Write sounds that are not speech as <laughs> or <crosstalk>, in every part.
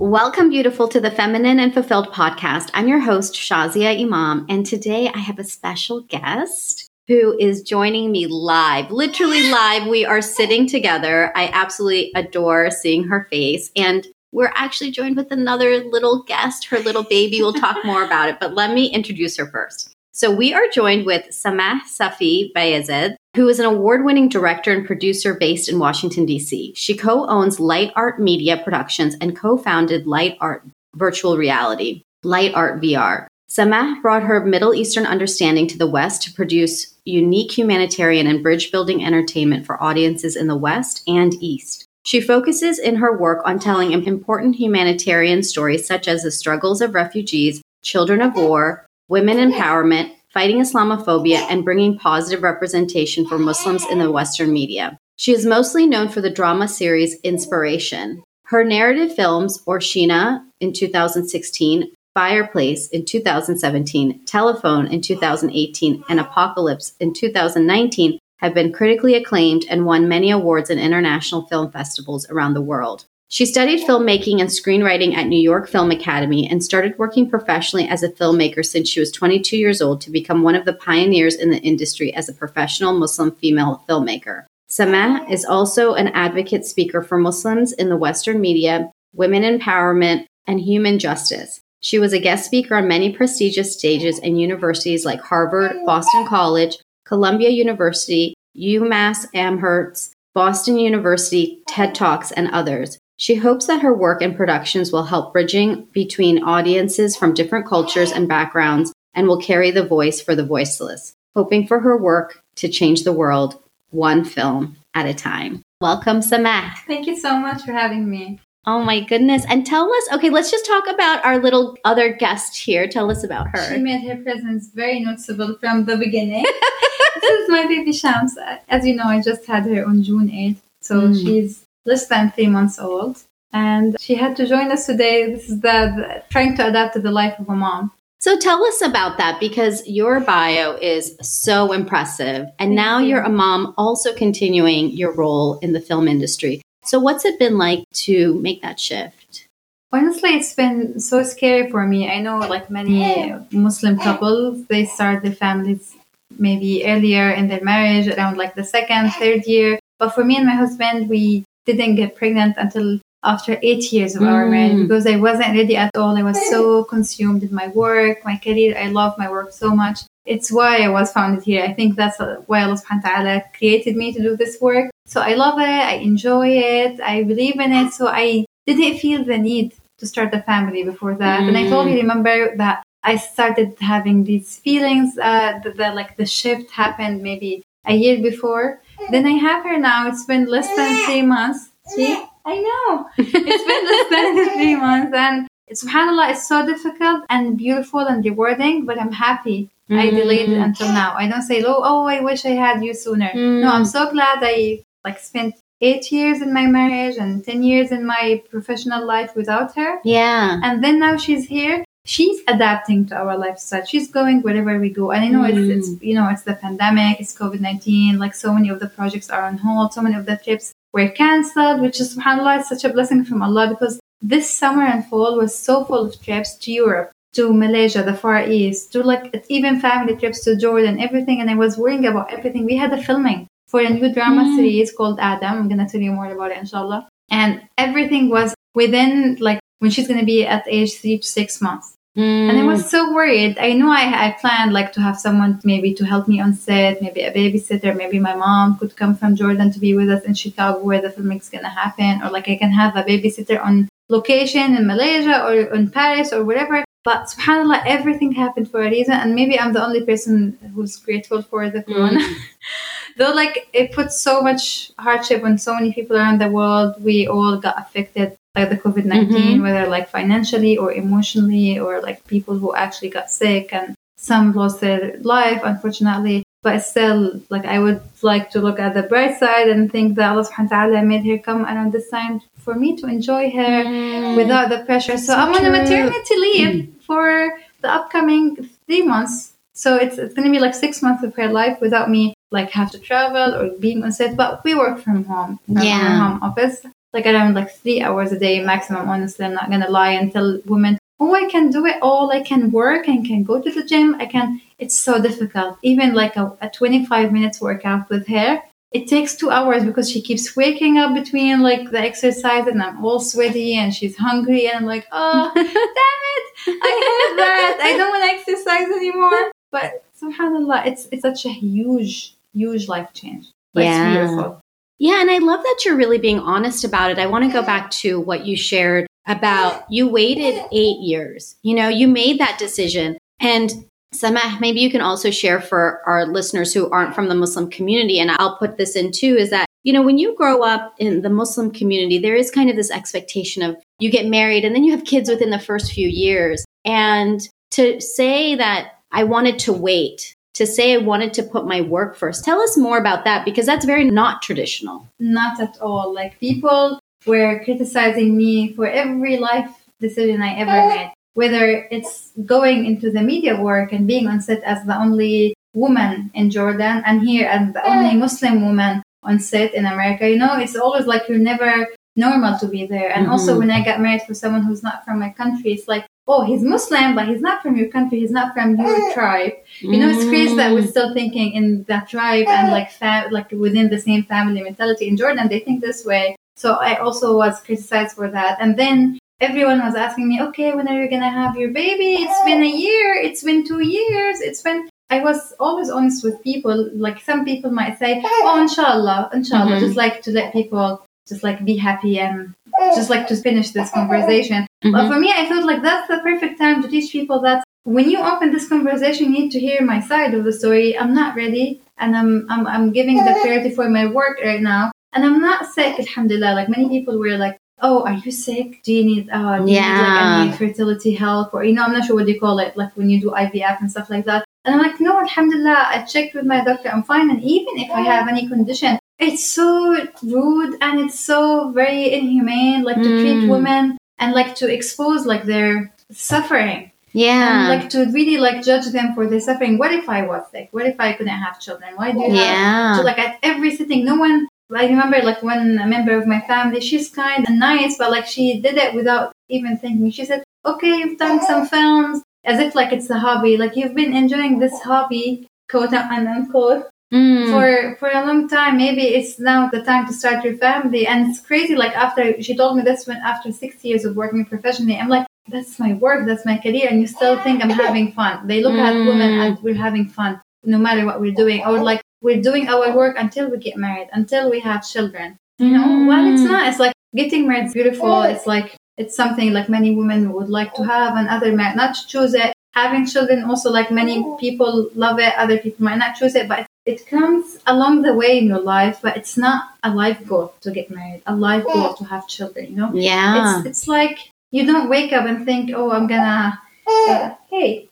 Welcome, beautiful, to the Feminine and Fulfilled podcast. I'm your host, Shazia Imam, and today I have a special guest who is joining me live, literally live. We are sitting together. I absolutely adore seeing her face. And we're actually joined with another little guest, her little baby. We'll talk <laughs> more about it, but let me introduce her first. So we are joined with Samah Safi Bayazid, who is an award-winning director and producer based in Washington, D.C. She co-owns Light Art Media Productions and co-founded Light Art Virtual Reality, Light Art VR. Samah brought her Middle Eastern understanding to the West to produce unique humanitarian and bridge building entertainment for audiences in the West and East. She focuses in her work on telling important humanitarian stories such as the struggles of refugees, children of war, women empowerment, fighting Islamophobia, and bringing positive representation for Muslims in the Western media. She is mostly known for the drama series Inspiration. Her narrative films, Orshina in 2016, Fireplace in 2017, Telephone in 2018, and Apocalypse in 2019 have been critically acclaimed and won many awards in international film festivals around the world. She studied filmmaking and screenwriting at New York Film Academy and started working professionally as a filmmaker since she was 22 years old to become one of the pioneers in the industry as a professional Muslim female filmmaker. Samah is also an advocate speaker for Muslims in the Western media, women empowerment, and human justice. She was a guest speaker on many prestigious stages and universities like Harvard, Boston College, Columbia University, UMass Amherst, Boston University, TED Talks, and others. She hopes that her work and productions will help bridging between audiences from different cultures and backgrounds and will carry the voice for the voiceless, hoping for her work to change the world one film at a time. Welcome, Samah. Thank you so much for having me. Oh my goodness. And tell us, okay, let's just talk about our little other guest here. Tell us about her. She made her presence very noticeable from the beginning. <laughs> this is my baby Shams. As you know, I just had her on June 8th. So mm. she's less than three months old. And she had to join us today. This is the, the trying to adapt to the life of a mom. So tell us about that because your bio is so impressive. And now you're a mom also continuing your role in the film industry. So what's it been like to make that shift? Honestly, it's been so scary for me. I know like many Muslim couples, they start their families maybe earlier in their marriage around like the second, third year. But for me and my husband, we didn't get pregnant until after eight years of our marriage mm. because I wasn't ready at all. I was so consumed in my work, my career. I love my work so much. It's why I was founded here. I think that's why Allah subhanahu wa ta'ala created me to do this work. So I love it. I enjoy it. I believe in it. So I didn't feel the need to start a family before that. Mm. And I totally mm. remember that I started having these feelings uh, that, that like the shift happened maybe a year before. Then I have her now. It's been less than three months. See, I know. It's been less than <laughs> three months, and subhanallah, it's so difficult and beautiful and rewarding. But I'm happy. Mm. I delayed it until now. I don't say, oh, oh, I wish I had you sooner. Mm. No, I'm so glad I like spent eight years in my marriage and 10 years in my professional life without her. Yeah. And then now she's here she's adapting to our lifestyle. She's going wherever we go. And I know mm. it's, it's, you know, it's the pandemic, it's COVID 19. Like so many of the projects are on hold, so many of the trips were cancelled, which is subhanAllah, such a blessing from Allah because this summer and fall was so full of trips to Europe, to Malaysia, the Far East, to like even family trips to Jordan, everything. And I was worrying about everything. We had a filming for a new drama mm. series called Adam. I'm going to tell you more about it, inshallah. And everything was within like when she's going to be at age three to six months. Mm. And I was so worried. I knew I, I planned like to have someone maybe to help me on set, maybe a babysitter, maybe my mom could come from Jordan to be with us in Chicago where the filming is gonna happen, or like I can have a babysitter on location in Malaysia or in Paris or whatever. But subhanAllah, everything happened for a reason, and maybe I'm the only person who's grateful for the corona. Mm. <laughs> Though, like, it put so much hardship on so many people around the world, we all got affected like the COVID 19, mm-hmm. whether like financially or emotionally, or like people who actually got sick and some lost their life, unfortunately. But still, like I would like to look at the bright side and think that Allah subhanahu wa ta'ala made her come around this time for me to enjoy her mm. without the pressure. So, so I'm on a maternity leave mm. for the upcoming three months. So it's, it's going to be like six months of her life without me like have to travel or being on set. But we work from home, from yeah. home office. Like around like three hours a day maximum. Honestly, I'm not gonna lie and tell women, oh, I can do it all. I can work and can go to the gym. I can. It's so difficult. Even like a, a 25 minutes workout with her, it takes two hours because she keeps waking up between like the exercise and I'm all sweaty and she's hungry and I'm like, oh, <laughs> damn it, I hate that. I don't want to exercise anymore. But subhanAllah, it's it's such a huge, huge life change. But Yeah. It's beautiful. Yeah, and I love that you're really being honest about it. I want to go back to what you shared about you waited eight years. You know, you made that decision. And Samah, maybe you can also share for our listeners who aren't from the Muslim community, and I'll put this in too, is that, you know, when you grow up in the Muslim community, there is kind of this expectation of you get married and then you have kids within the first few years. And to say that I wanted to wait, to say I wanted to put my work first, tell us more about that because that's very not traditional. Not at all. Like people were criticizing me for every life decision I ever made. Whether it's going into the media work and being on set as the only woman in Jordan and here as the only Muslim woman on set in America, you know, it's always like you're never normal to be there. And also Mhm. when I got married for someone who's not from my country, it's like, oh, he's Muslim, but he's not from your country, he's not from your eh. tribe. You know, it's crazy that we're mm. still thinking in that tribe and eh. like fa- like within the same family mentality. In Jordan, they think this way. So I also was criticized for that. And then everyone was asking me, okay, when are you gonna have your baby? It's been a year. It's been two years. It's been. I was always honest with people. Like some people might say, eh. oh, inshallah, inshallah, Mhm. just like to let people just like be happy and just like to finish this conversation. But Mhm. for me, I felt like that's the perfect time to teach people that when you open this conversation, you need to hear my side of the story. I'm not ready, and I'm I'm, I'm giving the priority for my work right now, and I'm not sick. Alhamdulillah. Like many people were like, "Oh, are you sick? Do you need uh, do you need like Yeah. any fertility help, or you know, I'm not sure what you call it, like when you do IVF and stuff like that." And I'm like, "No, Alhamdulillah. I checked with my doctor. I'm fine, and even if I have any condition." It's so rude and it's so very inhumane, like to treat Mm. women and like to expose like their suffering Yeah. and like to really like judge them for their suffering. What if I was sick? What if I couldn't have children? Why do you have yeah. so like at every sitting, no one. I remember like one member of my family. She's kind and nice, but like she did it without even thinking. She said, "Okay, you've done some films, as if like it's a hobby. Like you've been enjoying this hobby, quote and unquote, Mm. for for a long time. Maybe it's now the time to start your family." And it's crazy. Like after she told me this, when after six years of working professionally, I'm like, "That's my work. That's my career," and you still think I'm having fun. They look at women Mm. and we're having fun no matter what we're doing, or like we're doing our work until we get married, until we have children. You know, well, it's Mm. not. It's like getting married is beautiful. It's like it's something like many women would like to have, and other men not choose it. Having children also like many people love it. Other people might not choose it, but it comes along the way in your life. But it's not a life goal to get married. A life goal to have children. You know, Yeah. it's it's like you don't wake up and think, oh, I'm gonna. Uh, hey,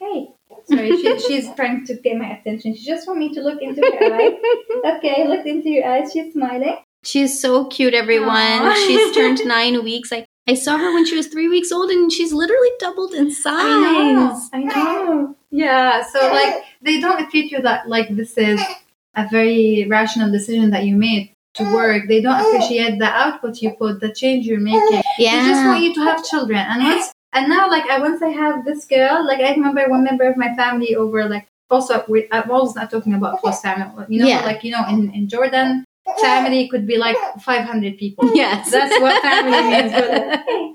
hey. Sorry, she, <laughs> she's trying to get my attention. She just want me to look into her eyes. Okay, look into your eyes. She's smiling. She's so cute, everyone. Aw. She's turned <laughs> nine weeks. I, I saw her when she was three weeks old and she's literally doubled in size. I know. I know. Yeah. So like they don't treat you that like this is a very rational decision that you made to work. They don't appreciate the output you put, the change you're making. Yeah. They just want you to have children. And once and now like I once I have this girl, like I remember one member of my family over like also we, I'm always not talking about close family. You know, Yeah. like you know in, in Jordan family could be like five hundred people. Yes. That's what family <laughs> means. But like, hey,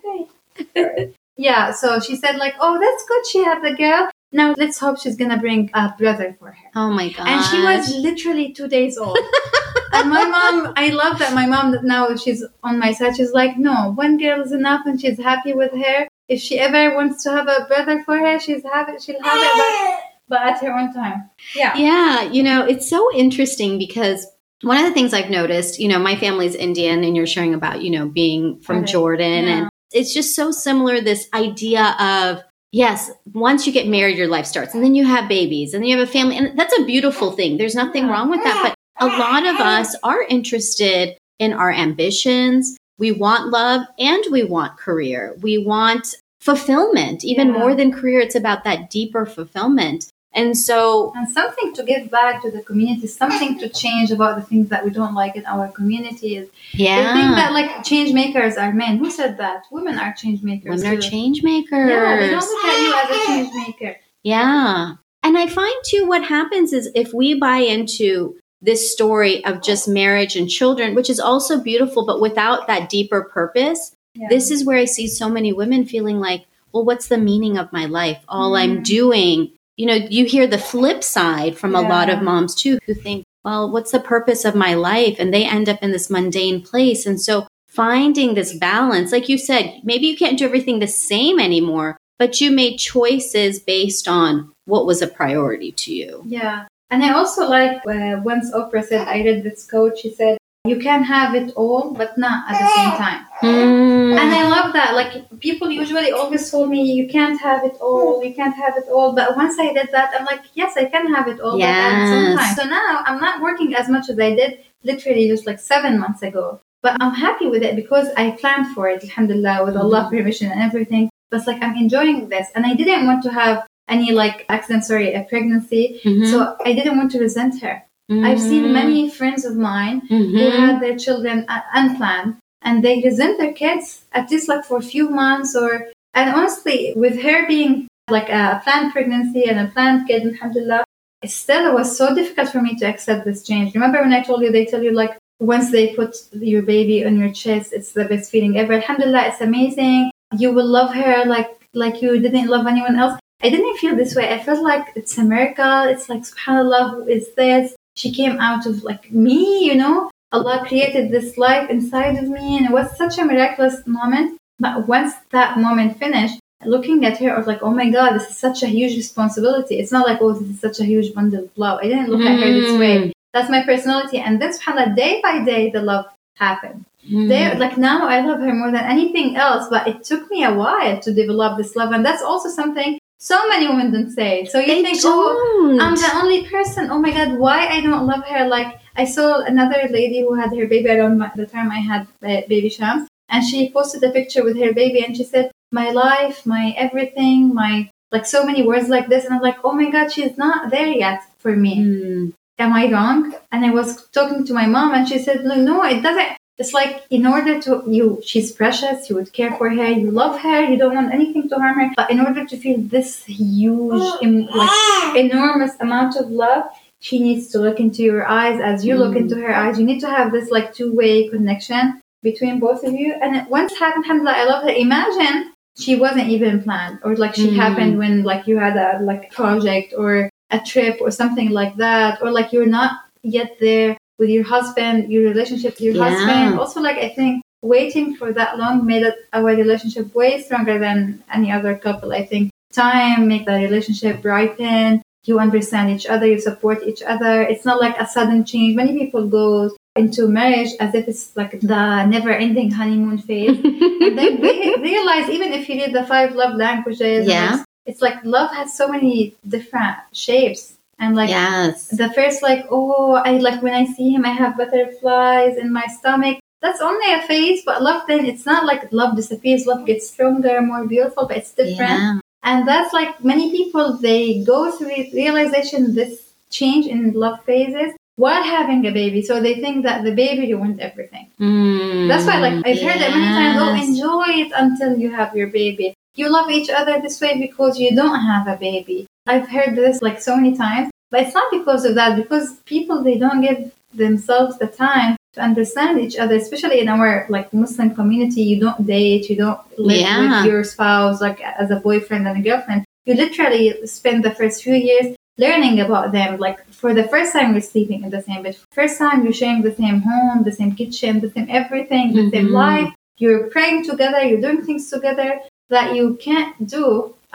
hey. Yeah, so she said like, "Oh, that's good. She had the girl. Now let's hope she's gonna bring a brother for her." oh my god. And she was literally two days old. <laughs> and my mom, I love that my mom now she's on my side. She's like, "No, one girl is enough, and she's happy with her. If she ever wants to have a brother for her, she's have it. She'll have it, but, but at her own time." Yeah. Yeah, you know, it's so interesting because one of the things I've noticed, you know, my family's Indian and you're sharing about, you know, being from Right. Jordan Yeah. and it's just so similar this idea of yes, once you get married your life starts and then you have babies and then you have a family and that's a beautiful thing. There's nothing wrong with that, but a lot of us are interested in our ambitions. We want love and we want career. We want fulfillment. Even Yeah. more than career, it's about that deeper fulfillment. And so, and something to give back to the community, something to change about the things that we don't like in our communities. yeah. They think that like change makers are men. Who said that? Women are change makers. Women are change makers. Yeah, they don't look at you as a change maker. Yeah. And I find too what happens is if we buy into this story of just marriage and children, which is also beautiful, but without that deeper purpose, Yeah. this is where I see so many women feeling like, well, what's the meaning of my life? All I'm Mm. doing, you know, you hear the flip side from a lot of moms too who think, well, what's the purpose of my life? And they end up in this mundane place. And so finding this balance, like you said, maybe you can't do everything the same anymore, but you made choices based on what was a priority to you. Yeah. And I also like uh, once Oprah said, I read this quote, she said, you can have it all, but not at the same time. Hmm. And I love that. Like people usually always told me, you can't have it all, hmm. you can't have it all. But once I did that, I'm like, yes, I can have it all, but at the Yes. time. So now I'm not working as much as I did literally just like seven months ago. But I'm happy with it because I planned for it, alhamdulillah, with hmm. Allah permission and everything. But it's like I'm enjoying this. And I didn't want to have any like accident, sorry, a pregnancy. Mhm. So I didn't want to resent her. I've seen many friends of mine who Mhm. had their children uh, unplanned and they resent their kids at least like for a few months or and honestly with her being like a planned pregnancy and a planned kid alhamdulillah it still was so difficult for me to accept this change. Remember when i told you they tell you like once they put your baby on your chest it's the best feeling ever. Alhamdulillah it's amazing. You will love her like like you didn't love anyone else. I didn't feel this way. I felt like it's a miracle. It's like subhanallah who is this she came out of like me you know Allah created this life inside of me, and it was such a miraculous moment. But once that moment finished, looking at her, I was like, oh my God, this is such a huge responsibility. It's not like, oh, this is such a huge bundle of love. I didn't look at her this way. That's my personality. And then, subhanAllah, day by day, the love happened. Mm. Day, like now, I love her more than anything else, but it took me a while to develop this love. And that's also something so many women don't say. So you They think, oh, don't. I'm the only person. Oh my god, why I don't love her? Like I saw another lady who had her baby around my, the time I had baby Shams, and she posted a picture with her baby, and she said, "My life, my everything, my like so many words like this." And I'm like, "Oh my god, she's not there yet for me. Mm. Am I wrong?" And I was talking to my mom, and she said, "No, no, it doesn't." It's like in order to you, she's precious. You would care for her. You love her. You don't want anything to harm her. But in order to feel this huge, im- like enormous amount of love, she needs to look into your eyes as you look Mm. into her eyes. You need to have this like two way connection between both of you. And it once happened, alhamdulillah, I love her. Imagine she wasn't even planned, or like she Mm. happened when like you had a like project or a trip or something like that, or like you're not yet there with your husband, your relationship with your Yeah. husband. Also, like I think waiting for that long made our relationship way stronger than any other couple. I think time make the relationship ripen. You understand each other, you support each other. It's not like a sudden change. Many people go into marriage as if it's like the never ending honeymoon phase. <laughs> and then they realize even if you read the five love languages, Yeah. it's like love has so many different shapes. And like yes. the first like oh i like when i see him i have butterflies in my stomach that's only a phase but love then it's not like love disappears love gets stronger more beautiful but it's different Yeah. and that's like many people they go through the realization this change in love phases while having a baby so they think that the baby ruins everything Mm. that's why like i've heard it many times oh enjoy it until you have your baby you love each other this way because you don't have a baby i've heard this like so many times but it's not because of that because people they don't give themselves the time to understand each other especially in our like muslim community you don't date you don't live Yeah. with your spouse like as a boyfriend and a girlfriend you literally spend the first few years learning about them like for the first time you're sleeping in the same bed first time you're sharing the same home the same kitchen the same everything the same Mhm. life you're praying together you're doing things together that you can't do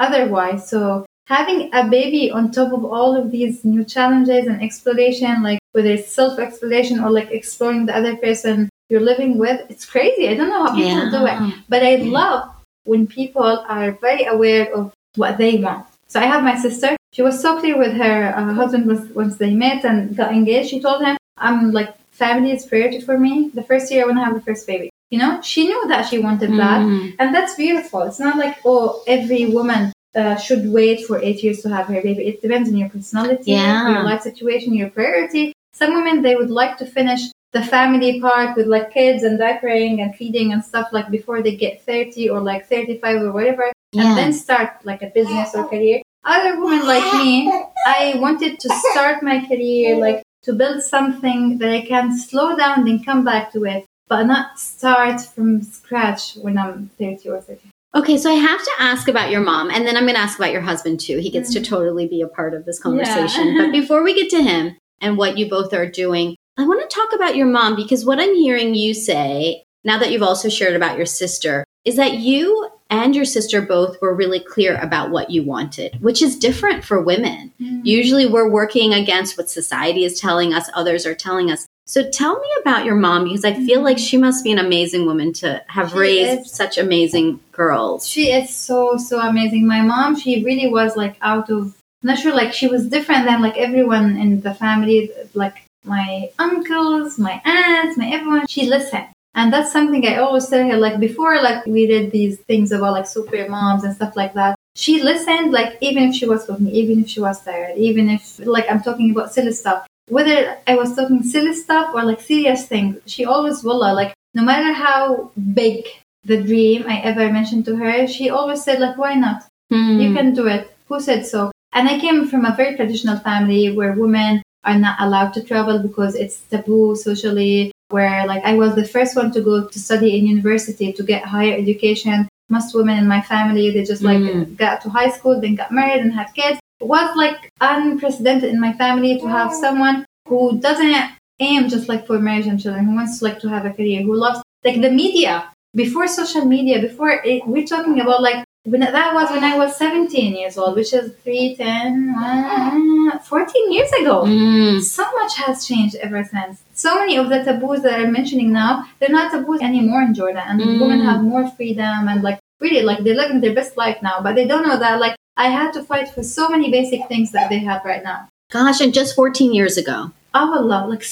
otherwise so having a baby on top of all of these new challenges and exploration like whether it's self-exploration or like exploring the other person you're living with it's crazy i don't know how people do it but I love when people are very aware of what they want. So I have my sister. She was so clear with her uh, husband once, once they met and got engaged. She told him, "I'm like family is priority for me. The first year I want to have the first baby." You know, she knew that she wanted that, Mm. and that's beautiful. It's not like oh, every woman uh, should wait for eight years to have her baby. It depends on your personality, Yeah. your life situation, your priority. Some women they would like to finish the family part with like kids and diapering and feeding and stuff like before they get 30 or like 35 or whatever Yeah. and then start like a business or career. Other women like me, I wanted to start my career, like to build something that I can slow down then come back to it, but not start from scratch when I'm 30 or 30. Okay, so I have to ask about your mom, and then I'm going to ask about your husband too. He gets to mm. totally be a part of this conversation. Yeah. but before we get to him and what you both are doing, I want to talk about your mom because what I'm hearing you say, now that you've also shared about your sister, is that you and your sister both were really clear about what you wanted, which is different for women. Mm. Usually we're working against what society is telling us, others are telling us. So tell me about your mom because I feel like she must be an amazing woman to have She raised is. such amazing girls. She is so so amazing. My mom, she really was like out of not sure like she was different than like everyone in the family, like my uncles, my aunts, my everyone. She listened. And that's something I always tell her, like before like we did these things about like super moms and stuff like that. She listened like even if she was with me, even if she was tired, even if like I'm talking about silly stuff. Whether I was talking silly stuff or like serious things, she always wallah, like no matter how big the dream I ever mentioned to her, she always said like, "Why not? Hmm. You can do it." Who said so? And I came from a very traditional family where women are not allowed to travel because it's taboo socially. Where like I was the first one to go to study in university to get higher education. Most women in my family they just like Mm. got to high school, then got married and had kids. Was like unprecedented in my family to have someone who doesn't aim just like for marriage and children, who wants like to have a career, who loves like the media before social media, before it, we're talking about like when that was when I was 17 years old, which is 3, 10, uh, 14 years ago. Mm. So much has changed ever since. So many of the taboos that I'm mentioning now, they're not taboos anymore in Jordan. And Mm. women have more freedom and like really like they're living their best life now. But they don't know that like I had to fight for so many basic things that they have right now. Gosh, and just 14 years ago. Oh Allah, like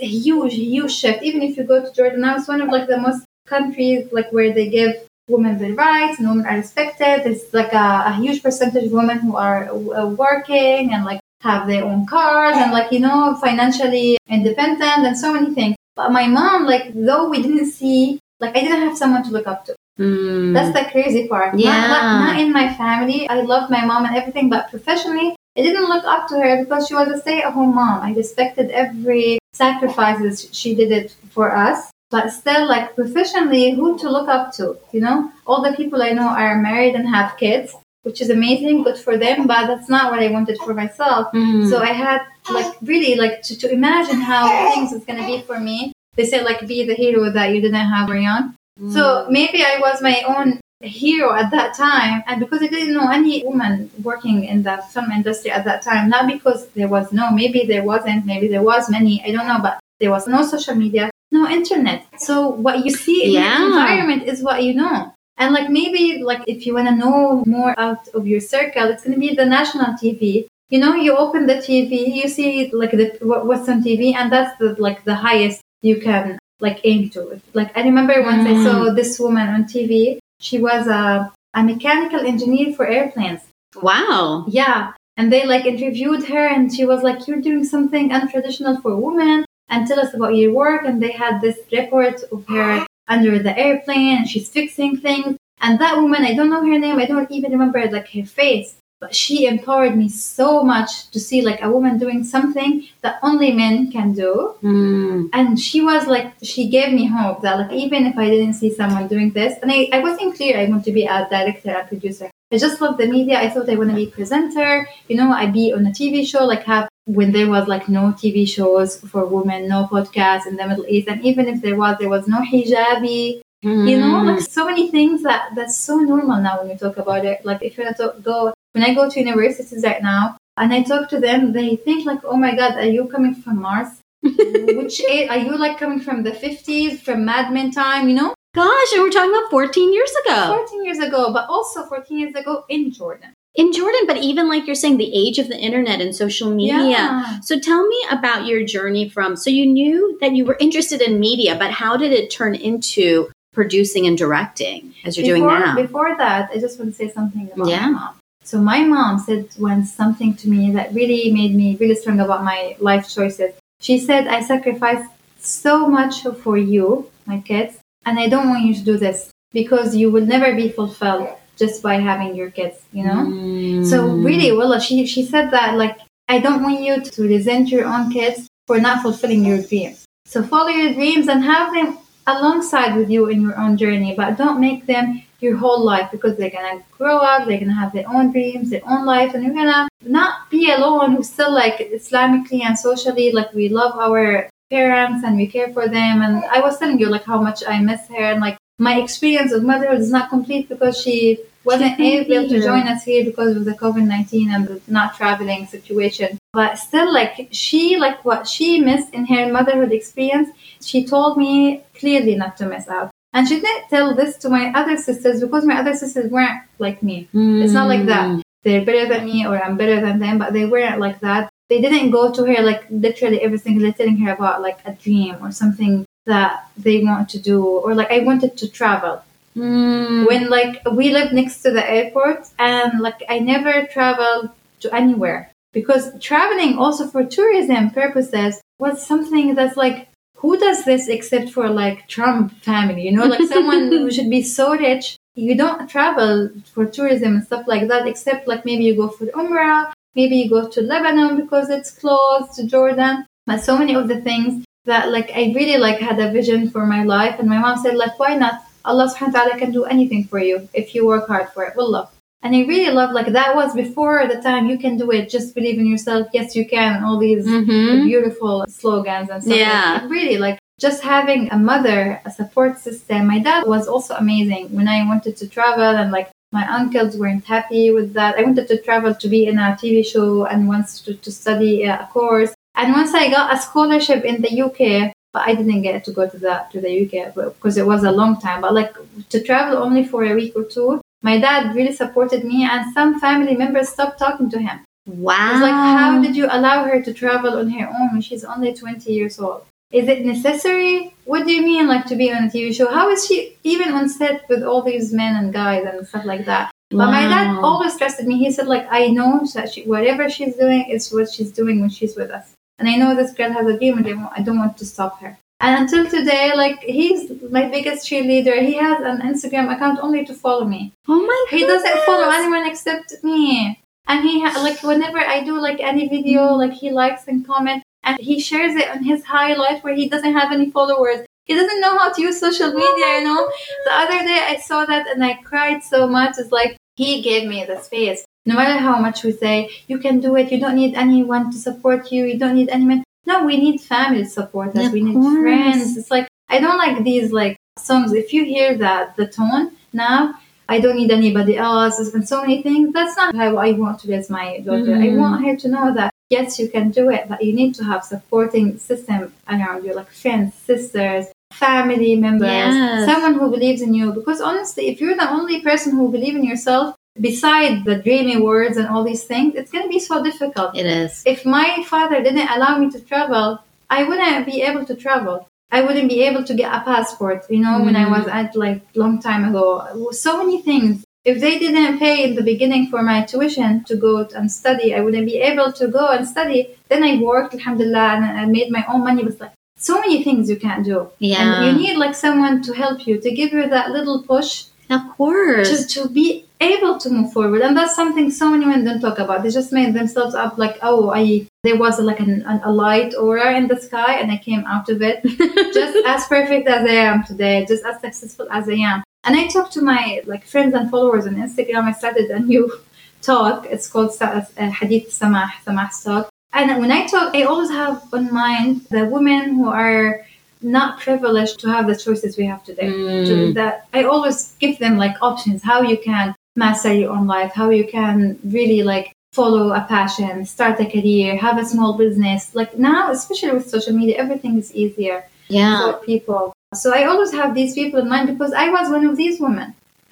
a huge, huge shift. Even if you go to Jordan now, it's one of like the most countries like where they give women the rights and women are respected. There's like a, a huge percentage of women who are uh, working and like have their own cars and like you know financially independent and so many things. But my mom, like though we didn't see, like I didn't have someone to look up to. Mm. That's the crazy part. Yeah. Not, not in my family. I love my mom and everything, but professionally, I didn't look up to her because she was a stay-at-home mom. I respected every sacrifices she did it for us. But still, like professionally, who to look up to? You know, all the people I know are married and have kids, which is amazing, good for them. But that's not what I wanted for myself. Mm. So I had like really like to, to imagine how things is gonna be for me. They say like be the hero that you didn't have young. Mm. So maybe I was my own hero at that time, and because I didn't know any woman working in the film industry at that time, not because there was no, maybe there wasn't, maybe there was many, I don't know, but there was no social media, no internet. So what you see in Yeah. the environment is what you know. And like maybe like if you want to know more out of your circle, it's gonna be the national TV. You know, you open the TV, you see like the what, what's on TV, and that's the like the highest you can like aim to. Like I remember once I Mm. saw this woman on TV. She was a a mechanical engineer for airplanes. wow. Yeah. And they like interviewed her and she was like, You're doing something untraditional for women and tell us about your work. And they had this report of her under the airplane and she's fixing things. And that woman, I don't know her name, I don't even remember like her face. But she empowered me so much to see like a woman doing something that only men can do. Mm. And she was like, she gave me hope that like even if I didn't see someone doing this, and I, I wasn't clear I want to be a director and producer. I just love the media. I thought I want to be a presenter. You know, I'd be on a TV show like have when there was like no TV shows for women, no podcasts in the Middle East, and even if there was, there was no hijabi. Mm. You know, like so many things that that's so normal now when you talk about it. Like if you want to go when I go to universities right now and I talk to them, they think like, "Oh my God, are you coming from Mars? <laughs> Which age, are you like coming from the fifties, from Mad Men time? You know, Gosh, and we're talking about 14 years ago. fourteen years ago, but also fourteen years ago in Jordan. In Jordan, but even like you're saying, the age of the internet and social media. Yeah. So tell me about your journey from, so you knew that you were interested in media, but how did it turn into producing and directing as you're doing now? Before that, I just want to say something about Yeah. my mom. So my mom said once something to me that really made me really strong about my life choices. She said, I sacrificed so much for you, my kids, and I don't want you to do this because you will never be fulfilled just by having your kids, you know? Mm. So really, well, she, she said that like, I don't want you to resent your own kids for not fulfilling your dreams. So follow your dreams and have them alongside with you in your own journey, but don't make them your whole life because they're gonna grow up, they're gonna have their own dreams, their own life, and you're gonna not be alone. Who's still like Islamically and socially, like we love our parents and we care for them. And I was telling you like how much I miss her and like my experience of motherhood is not complete because she wasn't able to join us here because of the COVID nineteen and the not traveling situation. But still, like she, like what she missed in her motherhood experience, she told me clearly not to miss out. And she didn't tell this to my other sisters because my other sisters weren't like me. It's not like Mm. that. They're better than me or I'm better than them, but they weren't like that. They didn't go to her like literally every single day telling her about like a dream or something that they want to do or like I wanted to travel. Mm. When like we lived next to the airport and like I never traveled to anywhere because traveling also for tourism purposes was something that's like who does this except for like Trump family, you know, like someone <laughs> who should be so rich. You don't travel for tourism and stuff like that, except like maybe you go for Umrah, maybe you go to Lebanon because it's close to Jordan. But so many of the things that like I really like had a vision for my life and my mom said like why not? Allah subhanahu wa ta'ala can do anything for you if you work hard for it. Wallah. And I really love like that was before the time you can do it, just believe in yourself, yes you can, and all these Mhm. beautiful slogans and stuff. Yeah. Like. Really, like just having a mother, a support system. My dad was also amazing when I wanted to travel and like my uncles weren't happy with that. I wanted to travel to be in a TV show and once to, to study a course. And once I got a scholarship in the UK, but I didn't get to go to the to the UK because it was a long time. But like to travel only for a week or two, my dad really supported me, and some family members stopped talking to him. Wow. It's like, how did you allow her to travel on her own when she's only 20 years old? Is it necessary? What do you mean, like, to be on a TV show? How is she even on set with all these men and guys and stuff like that? But my dad always trusted me. He said, like, I know that she, whatever she's doing is what she's doing when she's with us. And I know this girl has a dream and I don't want to stop her. And until today, like, he's my biggest cheerleader. He has an Instagram account only to follow me. Oh my god! He doesn't follow anyone except me. And he ha- like whenever I do like any video, like he likes and comment, and he shares it on his highlight where he doesn't have any followers. He doesn't know how to use social media, you know. The other day I saw that and I cried so much. It's like he gave me the space. No matter how much we say you can do it, you don't need anyone to support you. You don't need anyone. No, we need family support us. Of we need course. friends. It's like I don't like these like songs. If you hear that the tone now, I don't need anybody else and so many things. That's not how I want to raise my daughter. I Mhm. want her to know that yes, you can do it, but you need to have supporting system around you, like friends, sisters, family members, Yes. someone who believes in you. Because honestly, if you're the only person who believes in yourself, beside the dreamy words and all these things, it's gonna be so difficult It is. if my father didn't allow me to travel, I wouldn't be able to travel. I wouldn't be able to get a passport, you know, when I Mm. was at like long time ago. So many things. If they didn't pay in the beginning for my tuition to go and study, I wouldn't be able to go and study. Then I worked, alhamdulillah, and I made my own money. Was like so many things you can't do. Yeah. And you need like someone to help you, to give you that little push of course. to, to be able to move forward. And that's something so many women don't talk about. They just made themselves up like oh i there was like an, an, a light aura in the sky and i came out of it. <laughs> Just as perfect as i am today. Just as successful as i am. And i talked to my like friends and followers on instagram. I started a new <laughs> talk. It's called uh, hadith samah samah talk. And when i talk i always have on mind the women who are not privileged to have the choices we have today. To Mm. that I always give them like options how you can master your own life, how you can really like follow a passion, start a career, have a small business. Like now, especially with social media, everything is easier Yeah. for people. So I always have these people in mind because I was one of these women.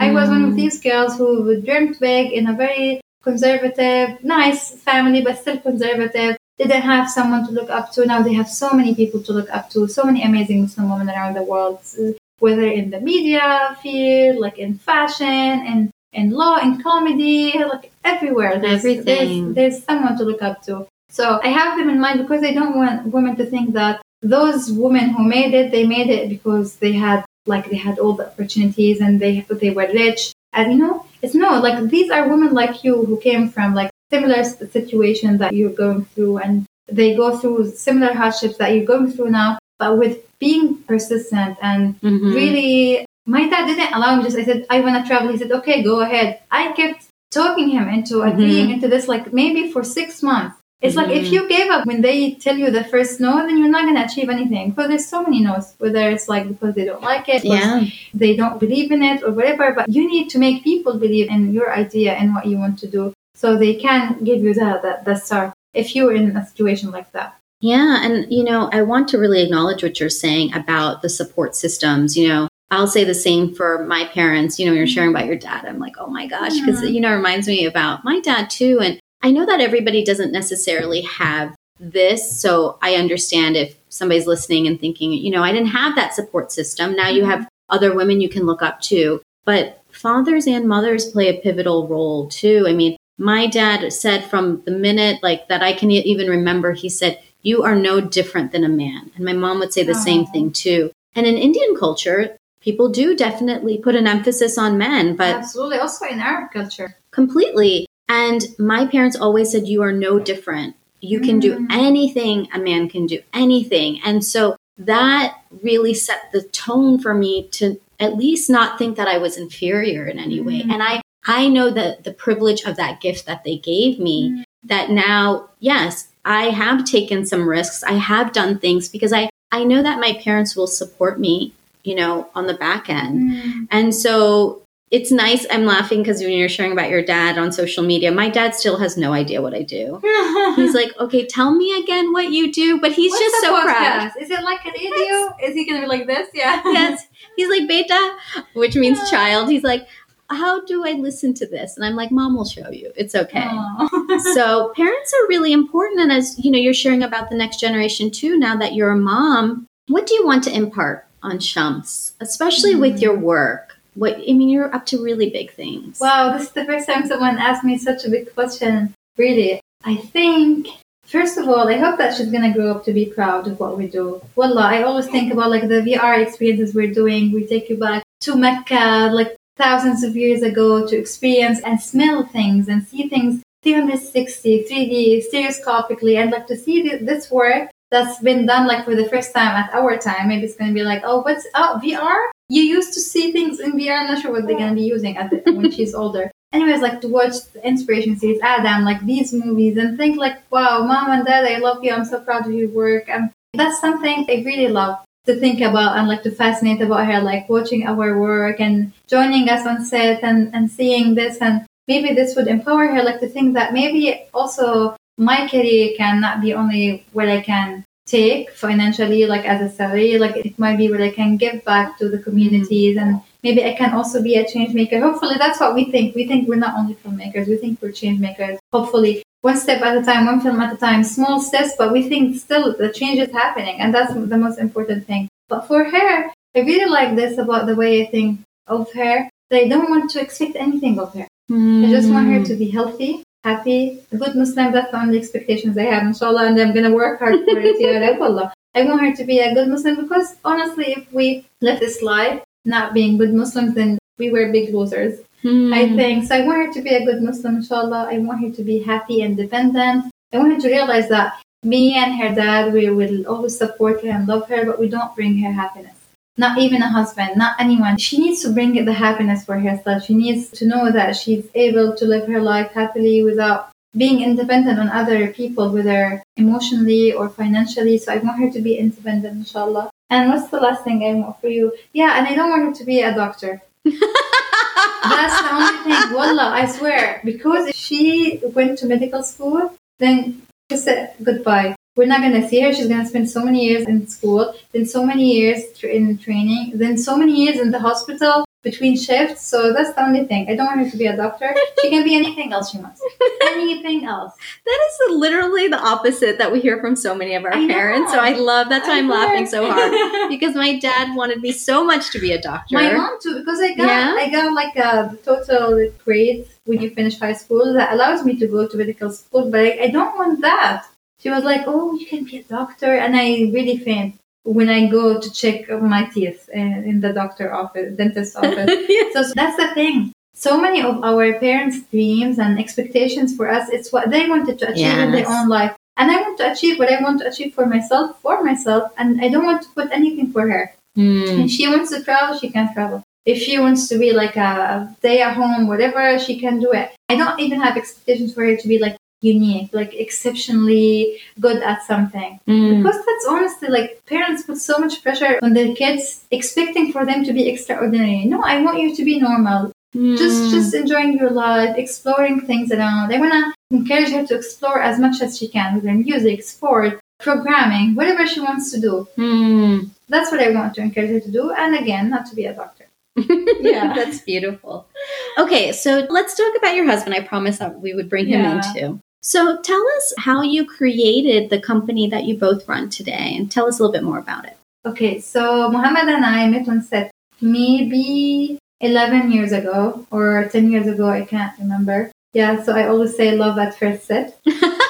I was one of Mm. these girls who dreamt big in a very conservative, nice family, but still conservative. Didn't have someone to look up to. Now they have so many people to look up to, so many amazing Muslim women around the world, whether in the media field, like in fashion, and in law, in comedy, like everywhere. There's, Everything. There's, there's someone to look up to. So I have them in mind because I don't want women to think that those women who made it, they made it because they had like they had all the opportunities and they they were rich. And you know, it's no like these are women like you who came from like similar situations that you're going through, and they go through similar hardships that you're going through now. But with being persistent and Mhm. really my dad didn't allow me just i said i want to travel he said okay go ahead i kept talking him into agreeing into this like maybe for six months it's like if Mhm. you gave up when they tell you the first no then you're not going to achieve anything because there's so many no's whether it's like because they don't like it Yeah. they don't believe in it or whatever but you need to make people believe in your idea and what you want to do so they can give you that that, that start if you're in a situation like that Yeah, and you know, I want to really acknowledge what you're saying about the support systems. You know, I'll say the same for my parents. You know, you're sharing about your dad. I'm like, oh my gosh, because Mhm. you know, it reminds me about my dad too. And I know that everybody doesn't necessarily have this, so I understand if somebody's listening and thinking, you know, I didn't have that support system. Now you have other women you can look up to, but fathers and mothers play a pivotal role too. I mean, my dad said from the minute like that I can even remember, he said, "You are no different than a man," and my mom would say the same thing too. And in Indian culture, people do definitely put an emphasis on men, but absolutely also in our culture completely. And my parents always said, You are no different. You can do Mm. anything a man can do, anything. And so that really set the tone for me to at least not think that I was inferior in any way. Mm. And I, I know that the privilege of that gift that they gave me, Mm. that now, yes, I have taken some risks. I have done things because I, I know that my parents will support me, you know, on the back end. Mm. And so it's nice. I'm laughing because when you're sharing about your dad on social media, my dad still has no idea what I do. <laughs> He's like, okay, tell me again what you do, but he's What's just so proud. Is it like an idiot? Is he gonna be like this? Yeah. <laughs> Yes. He's like, beta, which means Yeah. child. He's like, how do I listen to this? And I'm like, mom will show you. It's okay. So parents are really important. And as you know, you're sharing about the next generation too, now that you're a mom, what do you want to impart on Shams, especially with Mm. your work? What I mean, you're up to really big things. wow, this is the first time someone asked me such a big question. Really, I think. First of all, I hope that she's gonna grow up to be proud of what we do. Wallah, I always think about like the VR experiences we're doing. We take you back to Mecca, like thousands of years ago, to experience and smell things and see things 360, 3D, stereoscopically, and like to see thi- this work that's been done like for the first time at our time. Maybe it's gonna be like, oh, what's oh VR? You used to see things in VR. I'm not sure what they're gonna be using at the, when she's <laughs> older. Anyways, like to watch the inspiration series, Adam, like these movies, and think like, wow, mom and dad, I love you. I'm so proud of your work. And that's something I really love to think about and like to fascinate about her, like watching our work and joining us on set and, and seeing this and maybe this would empower her like to think that maybe also my career can not be only what I can take financially like as a salary like it might be what I can give back to the communities and maybe I can also be a change maker. Hopefully that's what we think. We think we're not only filmmakers we think we're change makers. Hopefully one step at a time one film at a time small steps but we think still the change is happening and that's the most important thing. But for her I really like this about the way I think of her. That I don't want to expect anything of her. I just want her hmm. to be healthy, happy, a good Muslim. That's the only expectations I have, inshallah, and I'm gonna work hard for it. Ya Rab, Allah. I want her to be a good Muslim because honestly, if we let this life not being good Muslims, then we were big losers. Hmm. I think so. I want her to be a good Muslim, inshallah. I want her to be happy, and independent. I want her to realize that me and her dad, we will always support her and love her, but we don't bring her happiness. Not even a husband, not anyone. She needs to bring the happiness for herself. She needs to know that she's able to live her life happily without being independent on other people, whether emotionally or financially. So I want her to be independent, inshallah. And what's the last thing I want for you? Yeah, and I don't want her to be a doctor. <laughs> That's the only thing. Wallah, I swear. Because if she went to medical school, then she said goodbye. We're not gonna see her. She's gonna spend so many years in school, then so many years in training, then so many years in the hospital between shifts. So that's the only thing. I don't want her to be a doctor. She can be anything else she wants. <laughs> anything else. That is literally the opposite that we hear from so many of our I parents. So. I love that's why I'm laughing so hard <laughs> because my dad wanted me so much to be a doctor. My mom too, because I got Yeah? I got like a total grade when you finish high school that allows me to go to medical school, but I, I don't want that. She was like, "Oh, you can be a doctor," and I really faint when I go to check my teeth in, in the doctor office, dentist <laughs> office. Yes. so that's the thing. So many of our parents' dreams and expectations for us, it's what they wanted to achieve in their own life. And I want to achieve what I want to achieve for myself, for myself, and I don't want to put anything for her. Mm. If she wants to travel, she can travel. If she wants to be like a stay at home, whatever, she can do it. I don't even have expectations for her to be like unique, like exceptionally good at something. Mm. Because that's honestly like parents put so much pressure on their kids, expecting for them to be extraordinary. No, I want you to be normal. Just Mm. just enjoying your life, exploring things around. I wanna encourage her to explore as much as she can with her music, sport, programming, whatever she wants to do. Mm. That's what I want to encourage her to do. And again, not to be a doctor. <laughs> Yeah. That's beautiful. Okay, so let's talk about your husband. I promised that we would bring him Yeah. in too. So tell us how you created the company that you both run today and tell us a little bit more about it. Okay, so Muhammad and I met on set maybe 11 years ago or 10 years ago, I can't remember. Yeah, so I always say love at first set. <laughs>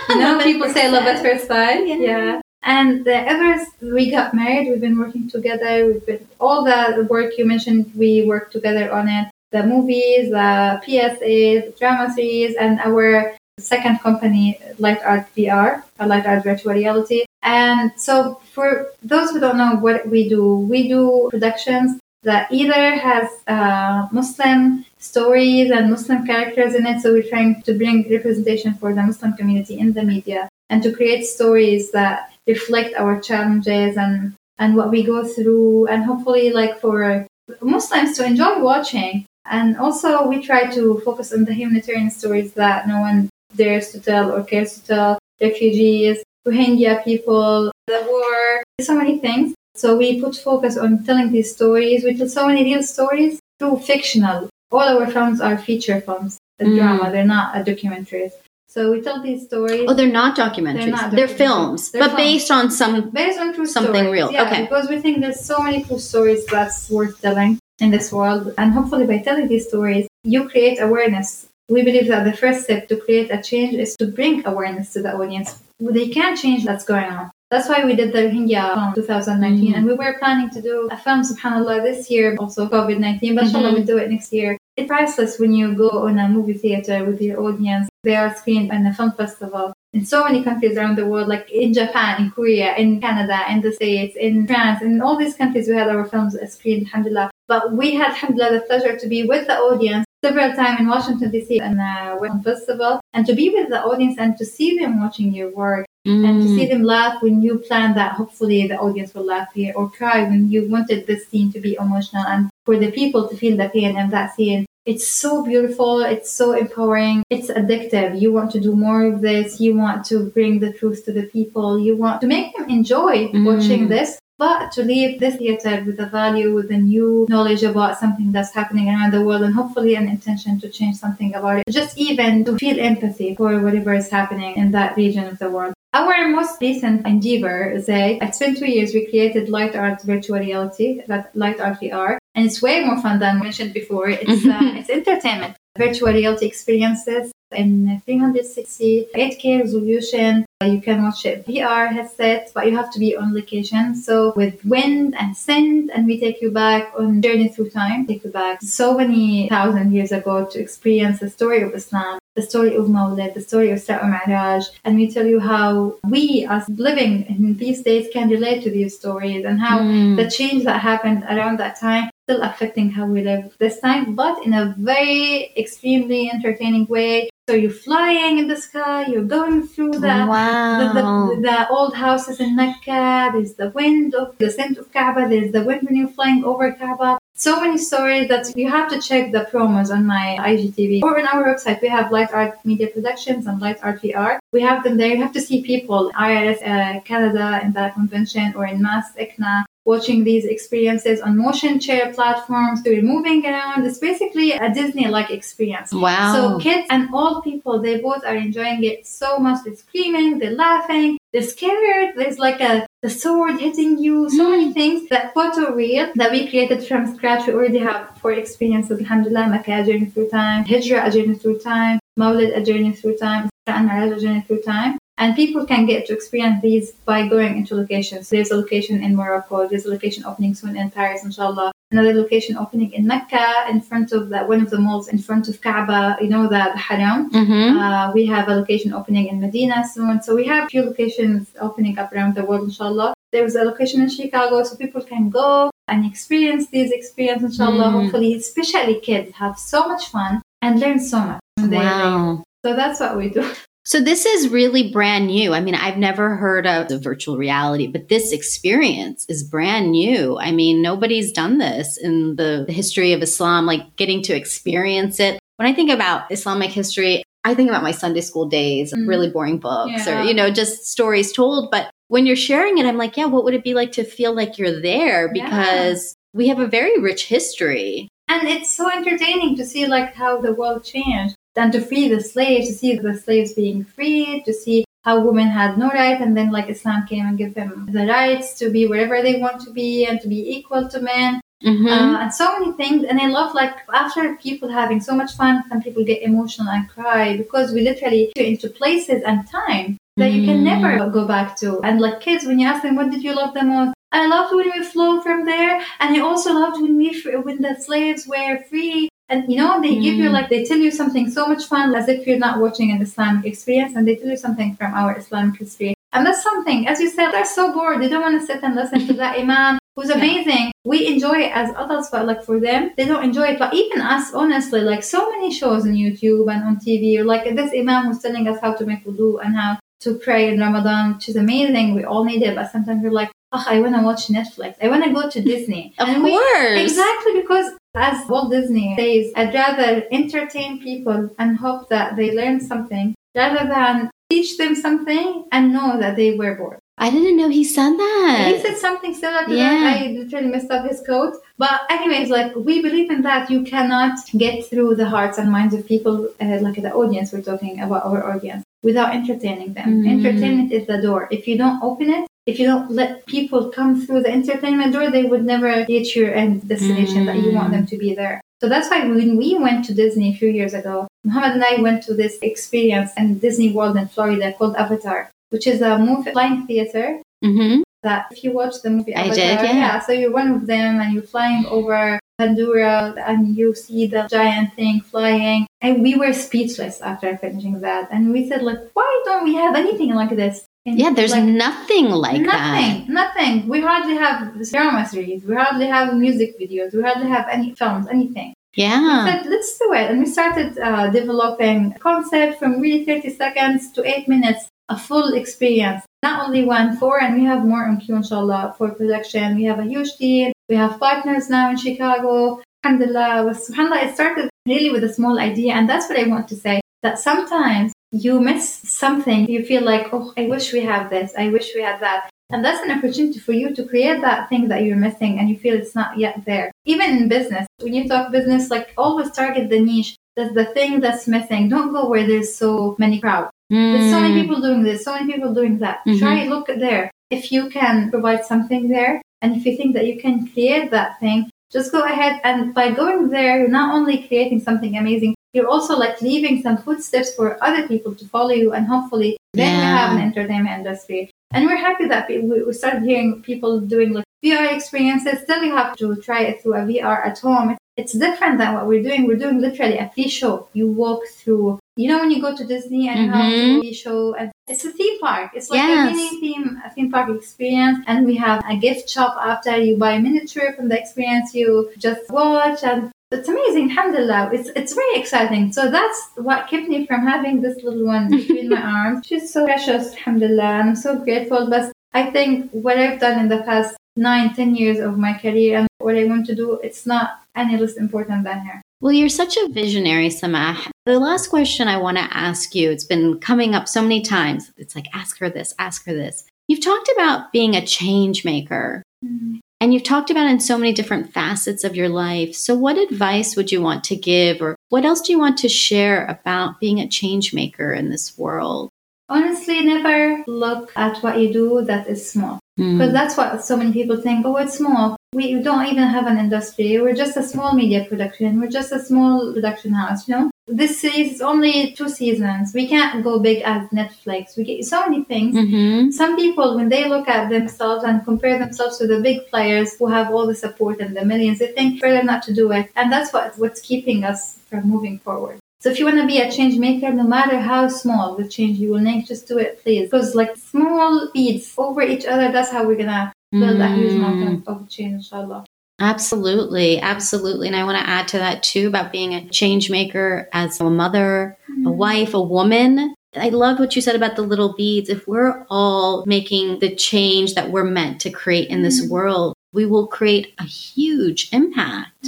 You know, people say love at first sight. Yeah. Yeah. And uh, ever we got married, we've been working together. We've been all the work you mentioned, we worked together on it. The movies, the PSAs, drama series, and our second company, Light Art VR, Light Art Virtual Reality. And so, for those who don't know what we do, we do productions that either has uh, Muslim stories and Muslim characters in it. So we're trying to bring representation for the Muslim community in the media and to create stories that reflect our challenges and and what we go through, and hopefully, like for Muslims to enjoy watching. And also, we try to focus on the humanitarian stories that no one dares to tell or cares to tell. Refugees, Rohingya people, the war, so many things. So we put focus on telling these stories. We tell so many real stories through fictional. All our films are feature films, a Mm. drama. They're not a documentaries. So we tell these stories Oh, they're not documentaries. They're, They're films, They're but films. based on some. based on true Something stories. real. Yeah, Okay. because we think there's so many true stories that's worth telling in this world, and hopefully by telling these stories, you create awareness. We believe that the first step to create a change is to bring awareness to the audience. They can't change what's going on. That's why we did the Rohingya film 2019, Mhm. and we were planning to do a film, subhanAllah, this year, also COVID 19, but inshallah, Mhm. we'll do it next year. It's priceless when you go on a movie theater with your audience. They are screened in a film festival in so many countries around the world, like in Japan, in Korea, in Canada, in the States, in France, in all these countries, we had our films screened, alhamdulillah. But we had, alhamdulillah, the pleasure to be with the audience several times in Washington, D.C. in a film festival, and to be with the audience and to see them watching your work and to Mm. see them laugh when you plan that hopefully the audience will laugh here or cry when you wanted this scene to be emotional and for the people to feel the pain in that scene it's so beautiful it's so empowering it's addictive. You want to do more of this you want to bring the truth to the people you want to make them enjoy Mm. watching this. But to leave this theater with a value with a new knowledge about something that's happening around the world and hopefully an intention to change something about it. Just even to feel empathy for whatever is happening in that region of the world. Our most recent endeavor is a, it's been two years, we created Light Art Virtual Reality, that Light Art VR, and it's way more fun than mentioned before. It's, uh, it's entertainment, virtual reality experiences in 360, 8K resolution. You can watch it VR headset, but you have to be on location. So with wind and sand, and we take you back on journey through time, take you back so many thousand years ago to experience the story of Islam, the story of Mawlid, the story of Isra Mi'raj, and we tell you how we, as living in these days, can relate to these stories and how Mm. the change that happened around that time still affecting how we live this time, but in a very extremely entertaining way. So you're flying in the sky, you're going through the the, wow. the, the old houses in Mecca, there's the wind of the scent of Kaaba, there's the wind when you're flying over Kaaba. So many stories that you have to check the promos on my IGTV or on our website. We have Light Art Media Productions and Light Art VR. We have them there. You have to see people, IRS uh, Canada in that convention or in MAS ICNA watching these experiences on motion chair platforms. We're moving around. It's basically a Disney-like experience. Wow. So kids and old people, they both are enjoying it so much. They're screaming, they're laughing, they're scared. There's like a the sword hitting you, so many mm. things. That photo reel that we created from scratch, we already have four experiences. Alhamdulillah, Makkah, a journey through time, Hijrah, a journey through time, Mawlid, a journey through time, and a journey through time. And people can get to experience these by going into locations. There's a location in Morocco. There's a location opening soon in Paris, inshallah. Another location opening in Mecca, in front of the, one of the malls, in front of Kaaba. You know the, the Haram. Mm-hmm. Uh, we have a location opening in Medina soon. So we have a few locations opening up around the world, inshallah. There's a location in Chicago, so people can go and experience these experiences, inshallah. Mm. Hopefully, especially kids have so much fun and learn so much. Wow. So that's what we do. <laughs> So this is really brand new. I mean, I've never heard of the virtual reality, but this experience is brand new. I mean, nobody's done this in the history of Islam, like getting to experience it. When I think about Islamic history, I think about my Sunday school days, Mm. really boring books Yeah. or, you know, just stories told. But when you're sharing it, I'm like, yeah, what would it be like to feel like you're there? Yeah. Because we have a very rich history. And it's so entertaining to see like how the world changed and to free the slaves, to see the slaves being freed, to see how women had no right and then like Islam came and gave them the rights to be wherever they want to be and to be equal to men. Mhm. uh, and so many things. And I love like after people having so much fun, some people get emotional and cry because we literally go into places and time that you can never go back to. And like kids, when you ask them, what did you love the most? I loved when we flew from there, and I also loved when we when the slaves were free. And you know, they give you Mm. like they tell you something so much fun as if you're not watching an Islamic experience, and they tell you something from our Islamic history. And that's something, as you said, they're so bored. They don't want to sit and listen to that imam who's amazing. We enjoy it as adults, but like for them, they don't enjoy it. But even us, honestly, like so many shows on YouTube and on TV, like this imam who's telling us how to make wudu and how to pray in Ramadan, which is amazing. We all need it, but sometimes we're like, oh, I want to watch Netflix. I want to go to Disney. Of And we- course. Exactly, because as Walt Disney says, I'd rather entertain people and hope that they learn something rather than teach them something and know that they were bored. I didn't know he said that. he said something similar to yeah. that. I literally messed up his quote. But anyways, like we believe in that. You cannot get through the hearts and minds of people, uh, like the audience. We're talking about our audience without entertaining them. Mm. Entertainment is the door. If you don't open it, if you don't let people come through the entertainment door, they would never reach your end destination that you want them to be there. So that's why when we went to Disney a few years ago, Muhammad and I went to this experience in Disney World in Florida called Avatar, which is a movie flying theater hmm that if you watch the movie I Avatar, did, yeah. so you're one of them and you're flying over Pandora and you see the giant thing flying. And we were speechless after finishing that. And we said, like, why don't we have anything like this? Yeah, there's like, nothing like nothing, that. nothing. We hardly have drama series. We hardly have music videos. We hardly have any films, anything. Yeah. We said, let's do it. And we started uh, developing a concept from really 30 seconds to 8 minutes, a full experience. Not only one, four, and we have more on queue, inshallah, for production. We have a huge team. We have partners now in Chicago. Alhamdulillah. SubhanAllah, it started really with a small idea. And that's what I want to say, that sometimes you miss something. You feel like, oh, I wish we have this. I wish we had that. And that's an opportunity for you to create that thing that you're missing and you feel it's not yet there. Even in business, when you talk business, like always target the niche. That's the thing that's missing. Don't go where there's so many crowds. There's so many Mm. people doing this, so many people doing that. Mhm. Try look there. If you can provide something there, and if you think that you can create that thing, just go ahead. And by going there, you're not only creating something amazing, you're also like leaving some footsteps for other people to follow you, and hopefully then Yeah. have an entertainment industry. And we're happy that we, started hearing people doing like VR experiences. Still, you have to try it through a VR at home. It's different than what we're doing. We're doing literally a free show. You walk through. You know when you go to Disney and you have Mhm. a free show, and it's a theme park. It's like Yes. a mini theme, a theme park experience. And we have a gift shop after you buy a miniature from the experience. You just watch and. It's amazing, alhamdulillah. It's it's very exciting. So that's what kept me from having this little one <laughs> between my arms. She's so precious, alhamdulillah, and I'm so grateful. But I think what I've done in the past nine, ten years of my career and what I want to do, it's not any less important than her. Well, you're such a visionary, Samah. The last question I want to ask you, it's been coming up so many times. It's like, ask her this, ask her this. You've talked about being a change maker. Mm-hmm. And you've talked about in so many different facets of your life. So, what advice would you want to give, or what else do you want to share about being a change maker in this world? Honestly, never look at what you do that is small. Mm. Because that's what so many people think, oh, it's small. We don't even have an industry. We're just a small media production. We're just a small production house, you know? This series is only two seasons. We can't go big as Netflix. We get so many things. Mm-hmm. Some people, when they look at themselves and compare themselves to the big players who have all the support and the millions, they think better not to do it. And that's what, what's keeping us from moving forward. So if you want to be a change maker, no matter how small the change you will make, just do it, please. Because like small beads over each other, that's how we're gonna build a huge Mm. mountain of change, inshallah. Absolutely, absolutely. And I want to add to that too about being a change maker as a mother, a wife, a woman. I love what you said about the little beads. If we're all making the change that we're meant to create in this Mm. world, we will create a huge impact.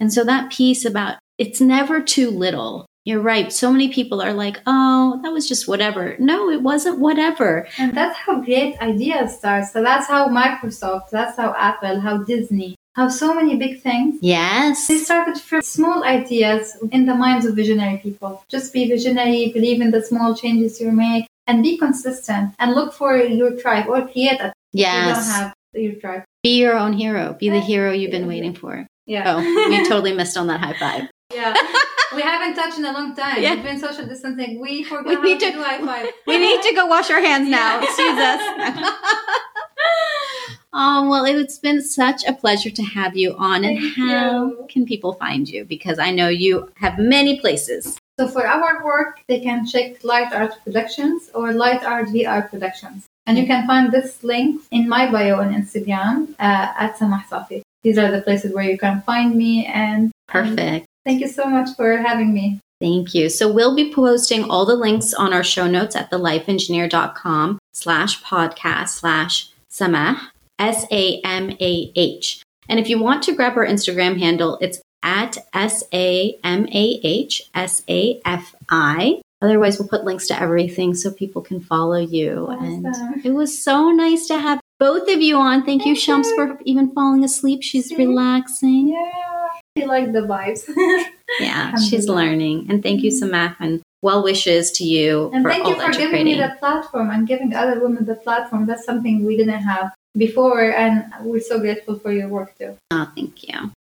And so that piece about it's never too little. You're right. So many people are like, oh, that was just whatever. No, it wasn't whatever. And that's how great ideas start. So that's how Microsoft, that's how Apple, how Disney, how so many big things Yes. They started from small ideas in the minds of visionary people. Just be visionary, believe in the small changes you make, and be consistent and look for your tribe or create a You don't Yes. have your tribe. Be your own hero. Be the hero you've been waiting for. Yeah. Oh, we <laughs> totally missed on that high five. yeah. We haven't touched in a long time. Yeah. We've been social distancing. We forgot We how need to, to- do high five. <laughs> We need to go wash our hands now. Excuse us. oh, <laughs> <laughs> well, it's been such a pleasure to have you on. And Thank how you. can people find you? Because I know you have many places. So for our work, they can check Light Art Productions or Light Art VR Productions. And you can find this link in my bio on Instagram uh, at Samah Safi. These are the places where you can find me. And Perfect. Thank you so much for having me. Thank you. So we'll be posting all the links on our show notes at thelifeengineer.com slash podcast slash samah, S-A-M-A-H. And if you want to grab our Instagram handle, it's at S-A-M-A-H-S-A-F-I. Otherwise, we'll put links to everything so people can follow you. And it was so nice to have both of you on. Thank, you, Shams, for even falling asleep. She's See? relaxing. Yeah. I like the vibes. <laughs> Yeah, she's learning. And thank you, mm-hmm. Samah, and well wishes to you and for thank you for giving me the platform and giving other women the platform. That's something we didn't have before. And we're so grateful for your work too. Oh, thank you.